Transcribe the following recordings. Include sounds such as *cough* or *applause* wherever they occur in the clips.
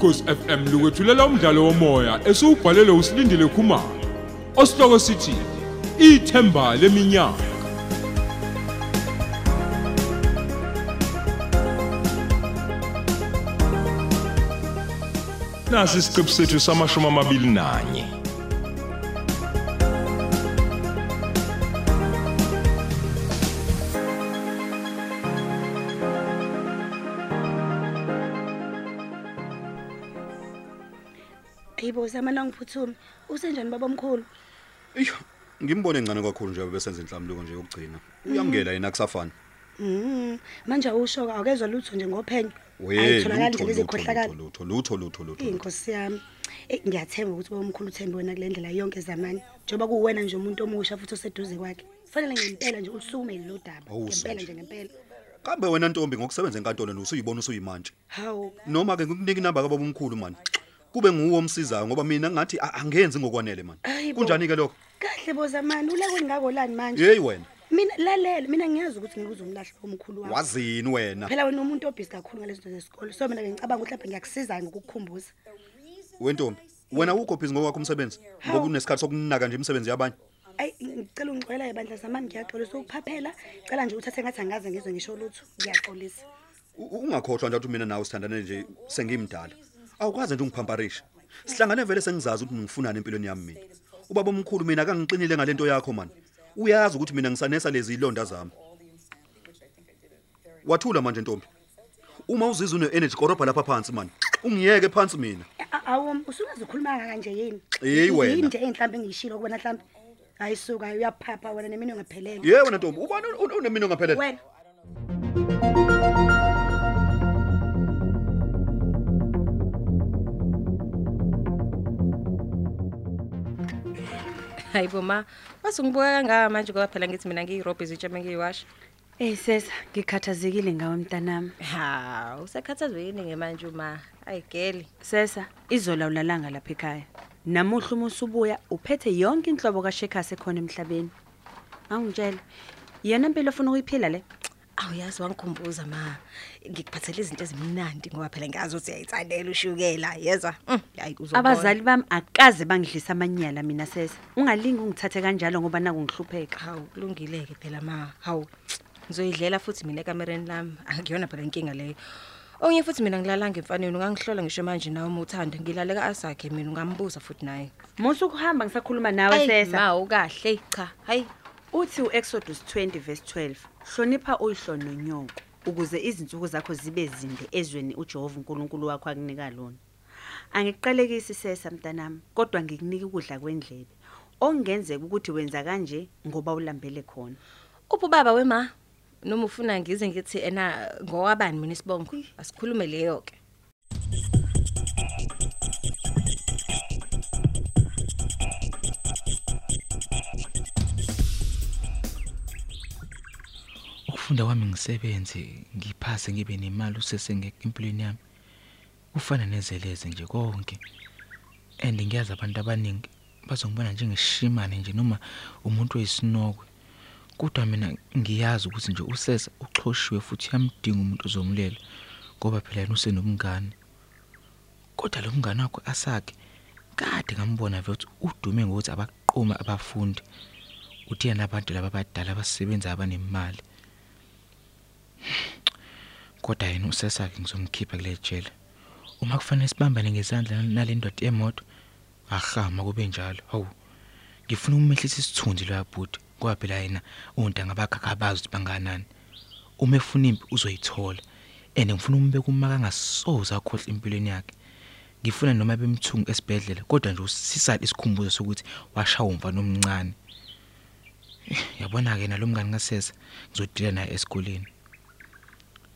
ukhosi FM lukwethulela umdlalo womoya esiubhalelwe usilindile Khumalo osihloko sithi ithemba leminyaka. Nasi isiqebu sethu samashumi amabili nanye. Yibo zamana ngiphuthuma. Usenjani baba omkhulu? Iyo, ngimbone encane kakhulu nje besenza inhlambuko nje yokugcina. Uyamngela yena kusafana. Mhm. Manje usho akezwa lutho nje ngophenyo. We, Ayitholakali lutho, nje lutho, izikhohlakala. lutho, lutho, lutho, lutho. lutho. Inkosi yami. Eh ngiyathemba ukuthi baba omkhulu uthembe wena kule ndlela yonke zamani. Njoba kuwena nje umuntu omusha futhi oseduze kwakhe. Kufanele ngempela nje usukumele lo daba. Awu, Ngempela Sandra. nje ngempela. Kambe wena Ntombi ngokusebenza enkantolo usuyibona usuyimanje. Hawu. Noma ke ngikunika inamba kababa omkhulu man. Kube nguwe omsizayo ngoba mina ngathi a- angenzi ngokwanele man. Hayi bo. Kunjani ke lokho? Kahle bo zamani ula kwengakolani manje? Hey wena, Mina lalela mina ngiyazi ukuthi ngikuze umlahla omkhulu wami. wazini wena? Phela wena umuntu obhizi kakhulu ngalezo zinto zesikole. So mina ngicabanga ukuthi lapha ngiyakusiza ngokukukhumbuza. Wentombi, wena ukho busy ngokwakho umsebenzi ngoba unesikhathi sokunaka nje imisebenzi yabanye. Ayi ngicela ungixolela ibandla zamani ngiyaxolisa ukuphaphela. Cela nje uthathe ngathi angaze ngizwe ngisho lutho. Ngiyaxolisa. U- Ungakhohlwa nje ukuthi mina nawe sithandane nje sengimdala. Awukwazi nje ungiphamparisha. Sihlangane vele sengizazi ukuthi ngifunani empilweni yami mina. Ubaba omkhulu mina akangiqinile ngalento yakho man. Uyazi ukuthi mina ngisanesa lezi ilonda zami. Wathula manje Ntombi. Uma uzizwa une energy korobha lapha phansi man. Ungiyeke phansi mina. Awu usungaze ukhuluma kanje yini? Hey, wena. Yini nje enhlambe engishilo kubona mhlambe. Hayi suka uyaphapha wena nemini ungaphelele. Ye wena Ntombi, ubani un- unemino ngaphelele? Wena Hayibo ma, wasungibuka kangaka manje ngoba phela ngithi mina ngiyirobhi izitsha mengiyiwasha. Eh sesa, ngikhathazekile ngawe mntanami. Ha, usekhathazwe yini ngemanje uma? Ayigeli. Sesa, izola ulalanga lapha ekhaya. Namuhla uma usubuya uphethe yonke inhlobo kaShekhasi ekhona emhlabeni. Angitshela, yena impilo ofuna ukuyiphila le. Awuyazi wangikhumbuza ma. Ngikuphathele izinto ezimnandi ngoba phela ngazi ukuthi uyayithandela ushukela, yezwa? Mm, hayi uzobona. Abazali bami akaze bangidlisa amanyala mina sesa. Ungalingi ungithathe kanjalo ngoba naku ngihlupheka. Hawu, kulungileke phela ma. Hawu. Ngizoyidlela futhi mina ekamereni lami. Akuyona phela inkinga leyo. Onye futhi mina ngilala ngemfaneni ungangihlola ngisho manje nawe uma uthanda ngilale kaAsakhe mina ungambuza futhi naye. Musu ukuhamba ngisakhuluma nawe sesa. Ma ukahle cha. Hayi. Uthi uExodus 20 verse 12, hlonipha uyihlono nonyoko ukuze izinsuku zakho zibe zinde ezweni uJehova uNkulunkulu wakho akunika lona. Angiqalekisi sesa mntanami, kodwa ngikunika ukudla kwendlebe. Okungenzeka ukuthi wenza kanje ngoba ulambele khona. Uphi baba wema? Noma ufuna ngize ngithi ena ngowabani mina isibongo? Asikhulume leyo ke. Ukufunda kwami ngisebenze ngiphase ngibe nemali usesengekho empilweni yami. Kufana nezeleze nje konke. And ngiyazi abantu abaningi bazongibona njengeshimane nje noma umuntu oyisinokwe. Kodwa mina ngiyazi ukuthi nje usesa uxhoshiwe futhi uyamdinga umuntu ozomlela ngoba phela yena usenobungane kodwa lo mngane wakho asakhe kade ngambona vele udume ngokuthi abaqoma abafundi. Uthi yena abantu laba abadala abasebenza abanemali. Kodwa yena usesakhe ngizomkhipha kule jele. Uma kufanele sibambane ngezandla nale ndoda emoto ahama kube njalo. Hawu ngifuna ukumehlisa isithunzi lo yabhuti ngoba phela yena ontanga bakhakhabazi ukuthi banganani. Uma efuna impi uzoyithola. And ngifuna umbeka umaka angasoza akhohle empilweni yakhe. Ngifuna noma bemthungu esibhedlela kodwa nje usisala isikhumbuzo sokuthi washaya umfana omncane. Yabona ke nalomngane ngasesa ngizodila naye esikoleni.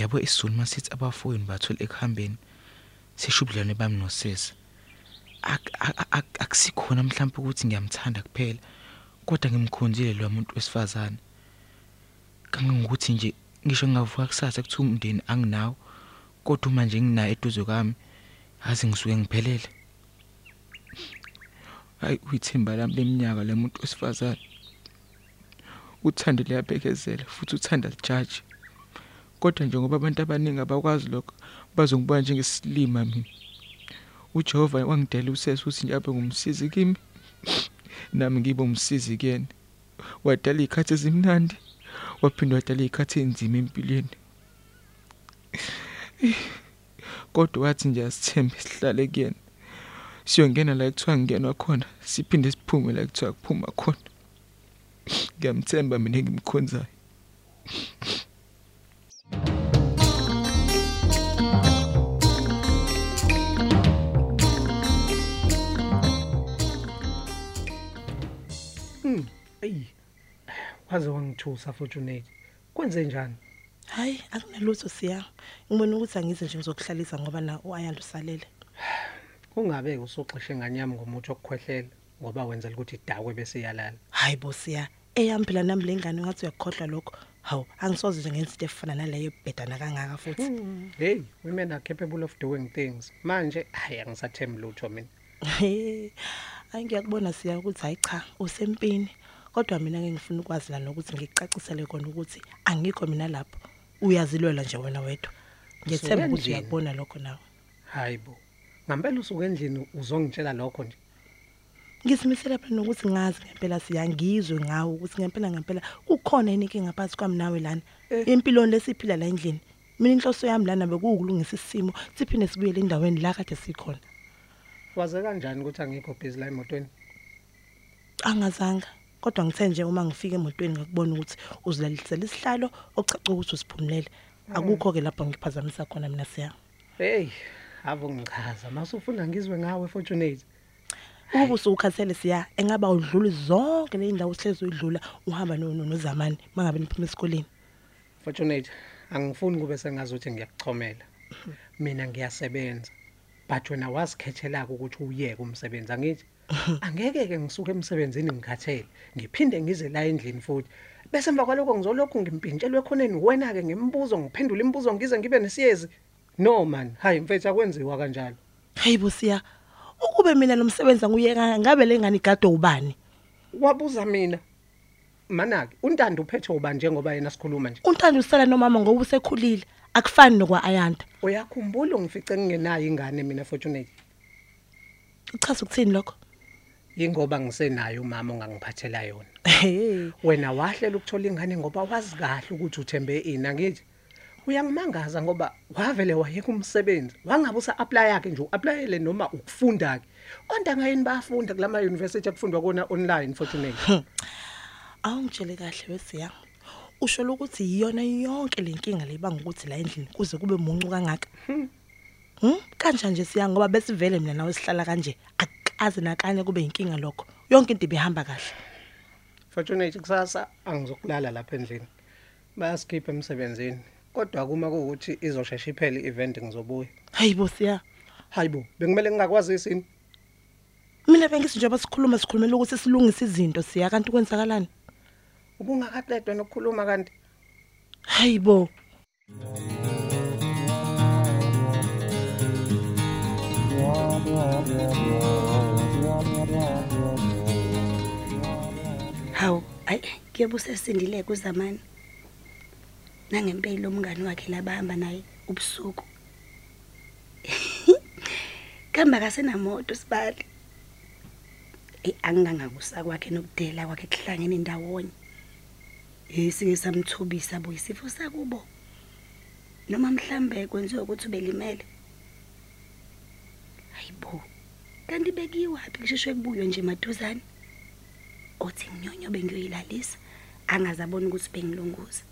Yabo isizulu masithi abafowini bathola ekuhambeni sishubulane bami nosesa Ak- ak- ak- akusikhona mhlawumbe ukuthi ngiyamthanda kuphela kodwa ngimkhonzile lo muntu wesifazane. Kangangokuthi nje ngisho ngavuka kusasa kuthi umndeni anginawo kodwa uma nje nginayo eduze kwami azi ngisuke ngiphelele. Hayi uyithemba lami leminyaka le muntu wesifazane. Uthando liyabekezela futhi uthanda lijaji kodwa njengoba abantu abaningi abakwazi lokho bazongibona njengesilima mina. uJehova wangidela usesi ukuthi nje abe ngumsizi kimi nami ngibe umsizi kuyena. Wadala izikhathi ezimnandi waphinde wadala izikhathi enzima empilweni. Kodwa wathi nje asithembe sihlale kuyena. Siyongena la ekuthiwa ngingenwa khona siphinde siphume la ekuthiwa kuphuma khona. Ngiyamthemba mina engimkhonzayo. Eyi waze wangithusa fortunate kwenze njani? Hayi akunalutho siya. Ngibona ukuthi angize nje ngizokuhlalisa ngoba na uayanda usalele. Kungabe usoxesha ingane yami ngomuthi wokukhwehlela ngoba wenzela ukuthi idakwe bese iyalala? Hayi bo siya. Eyami phela nami le ngane ngathi uyakukhohlwa lokho. Hawu angisoze nje ngenza into efana naleyo ebhedana kangaka futhi. Hey women are capable of doing things. Manje hayi angisathembi lutho mina. He, hayi ngiyakubona siya ukuthi hayi cha usempini. Kodwa mina ke ngifuna ukwazi la nokuthi ngikucacisele kona ukuthi angikho mina lapho. Uyazilwela nje wena wedwa. Ngiyethemba ukuthi uyakubona lokho nawe. Hayi bo. Ngampela usuke endlini uzongitshela lokho nje. Ngisimisela phela nokuthi ngazi ngempela siyangizwe ngawo ukuthi ngempela ngempela kukhona inkinga phakathi kwami nawe lana? Empilweni lesiphila la endlini. Mina inhloso yami lana bekuwukulungisa isimo siphinde sibuyele endaweni la kade sikhona. Waze kanjani ukuthi angikho busy la emotweni? Angazanga. Kodwa ngithe nje uma ngifika emotweni ngakubona ukuthi uzilalisela isihlalo ocaca ukuthi usiphumulele. Akukho ke lapho ngiphazamisa khona mina siya. Hey avo ngichaza masufuna ngizwe ngawe fortunate. Ukuba usukhathele siya engaba udlula zonke le ndawo sihlezi uyidlula uhamba no- no- nozamani mangabe niphuma esikoleni. Fortunate angifuni kube sengazuthi ngiyakuchomela. Mina ngiyasebenza but wena wasikhethela ukuthi uyeke umsebenzi angithi angeke ke ngisuke emsebenzini ngikhathele ngiphinde ngize la endlini futhi. Bese emva kwalokho ngizolokhu ngimpintshelwe khoneni wena ke ngimbuzo ngiphendula imibuzo ngize ngibe nesiyezi. No man. Hayi mfethu akwenziwa kanjalo. Hey busiya. Ukube mina nomsebenzi anguyeka ngabe lengane igado ubani? Wabuza mina. Manake untando uphethe uba njengoba yena sikhuluma nje? Untando usala nomama ngoba usekhulile. Akufani nokwa ayanda. Uyakhumbula ngifice ngingenayo ingane mina fortunate? Uchaza ukuthini lokho? Ingoba ngisenayo umama ongangiphathela yona. Hey. Wena wahlela ukuthola ingane ngoba wazi kahle ukuthi uthembe ina ngithi uyangimangaza ngoba wavele wayeka umsebenzi. Wangabe usa apply yakhe nje uapplyele noma ukufunda ke ontanga yini bayafunda kulama university akufundwa kona online fortunate awungitshele kahle wesiya usho ukuthi iyona yonke lenkinga lebanga ukuthi la endlini kuze kube muncu kangaka. Hm kanjani nje siya ngoba besivele mina nawe sihlala kanje. Akaze nakanye kube inkinga lokho. Yonke into ibihamba kahle. Fortunate kusasa angizokulala lapha endlini. Bayaskipha emsebenzini kodwa kuma kuukuthi izoshesha iphele i-event ngizobuya. Hayibo siya. Hayibo bengimele ngingakwazisi ini mina bengisi njengoba sikhuluma sikhulumela ukuthi silungise izinto siya. Kanti kwenzakalani? Ubungakaqedwa nokukhuluma kanti. Hayibo hawu ayi kuyobe usesindile kuzamani? Nangempilo umngani wakhe labahamba naye ubusuku. *laughs* Kamba kasenamoto sibali. Angingangakusa kwakhe nokudela kwakhe kuhlangene ndawonye. Eh sike samthobisa bo isifo sakubo. Noma mhlambe kwenziwa ukuthi ubelimele. Hayibo kanti bekiwaphi kusheshwe kubuywe nje maduzane. Othi nginyonyo bengiyoyilalisa angazabona ukuthi bengilunguza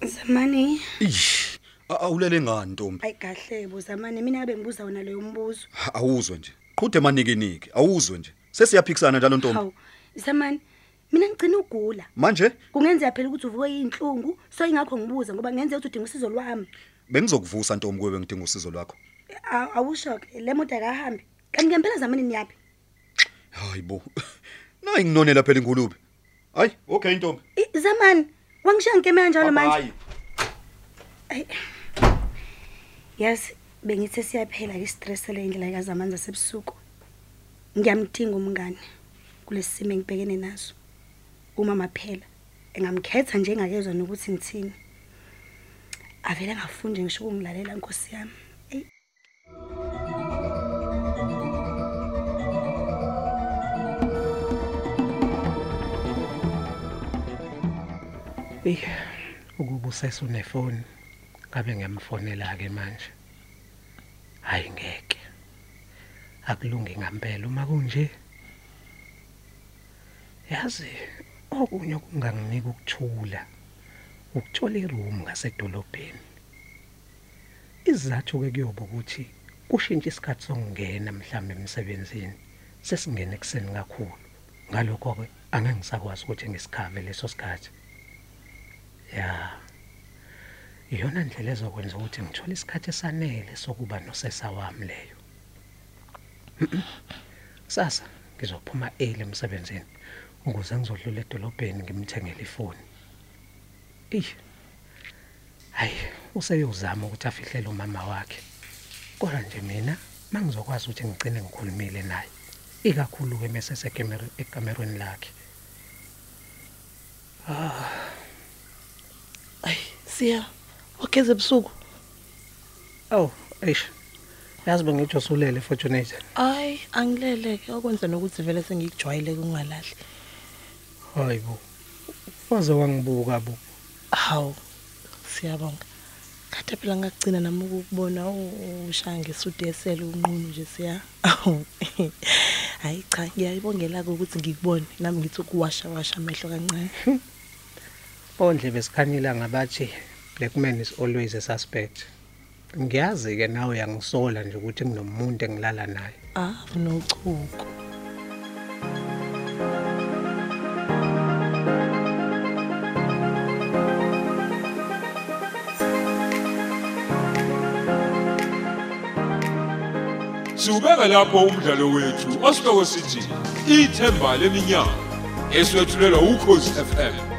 zamani Ish, a- awulele ngani Ntombi? ayi kahle bo zamani mina ngabe ngibuza wona leyo mbuzo Ha, Awuzwe nje. Qhude manike niki, awuzwe nje. Sesiyaphikisana njalo Ntombi. hawu zamani mina ngigcina ugula Manje kungenzeka phela ukuthi uvuke yinhlungu so ingakho ngibuza ngoba ngenzeka ukuthi udinga usizo lwami bengizokuvusa Ntombi kuwe ngidinga usizo lwakho. A- awusho ke le moto akahambi kanti ngempela zamani niyapi Hayibo. *laughs* Nayi nginonela phela ingulube. Hayi, okay Ntombi. I- zamani wangishiya ngikeme kanjalo manje Hayi. Ayi. yazi bengithi siyaphela ke stress le indlela kazamanzi asebusuku ngiyamdinga umngane kulesi simo engibhekene naso uma maphela engamkhetha nje engakezwa nokuthi ngithini avele ngafunde ngisho ukungilalela nkosi yami Ey, ukuba usese unefoni ngabe ngiyamfonela ke manje. Hayi ngeke. Akulungi ngempela uma kunje. Yazi okunye okunganginika ukuthula ukuthola iroom ngasedolobheni. Izathu ke kuyoba ukuthi kushintsha isikhathi sokungena mhlawumbe emsebenzini sesingena ekseni kakhulu. Ngalokho ke angeke ngisakwazi ukuthi ngisikhave leso sikhathi. Ya. Iyona ndlela ezokwenza ukuthi ngithole isikhathi esanele sokuba nosesa wami leyo. Sasa ngizophuma early emsebenzini ukuze ngizodlula edolobheni ngimthengele ifoni. Ish. Hayi, useyozama ukuthi afihlele umama wakhe. Kodwa nje mina mangizokwazi ukuthi ngigcine ngikhulumile naye. Ikakhulu ke mase sekamera ekamerweni lakhe. Ay, siya. Wageze ebusuku. Oh, eish. Yazi bengitsho sulele Fortunate. Ay, angileleke okwenza nokuthi vele sengikujwayele kungalahli. Hayibo. Waze wangibuka bo. Hawu. Siyabonga. Kade phela ngagcina nami ukubona ushange sudesela unqunu nje siya. *laughs* Hayi cha, ngiyayibongela ukuthi ngikubone nami ngithi ukuwasha washa amehlo kancane. *laughs* Ondle besikhanyila ngabathi black man is always a suspect. Ngiyazi ke nawe uyangisola nje ukuthi nginomuntu engilala naye. Ah, nochuku. Siubeka lapho umdlalo wethu osihloko sithi ithemba leminyaka eswetshulelwa ukhozi FM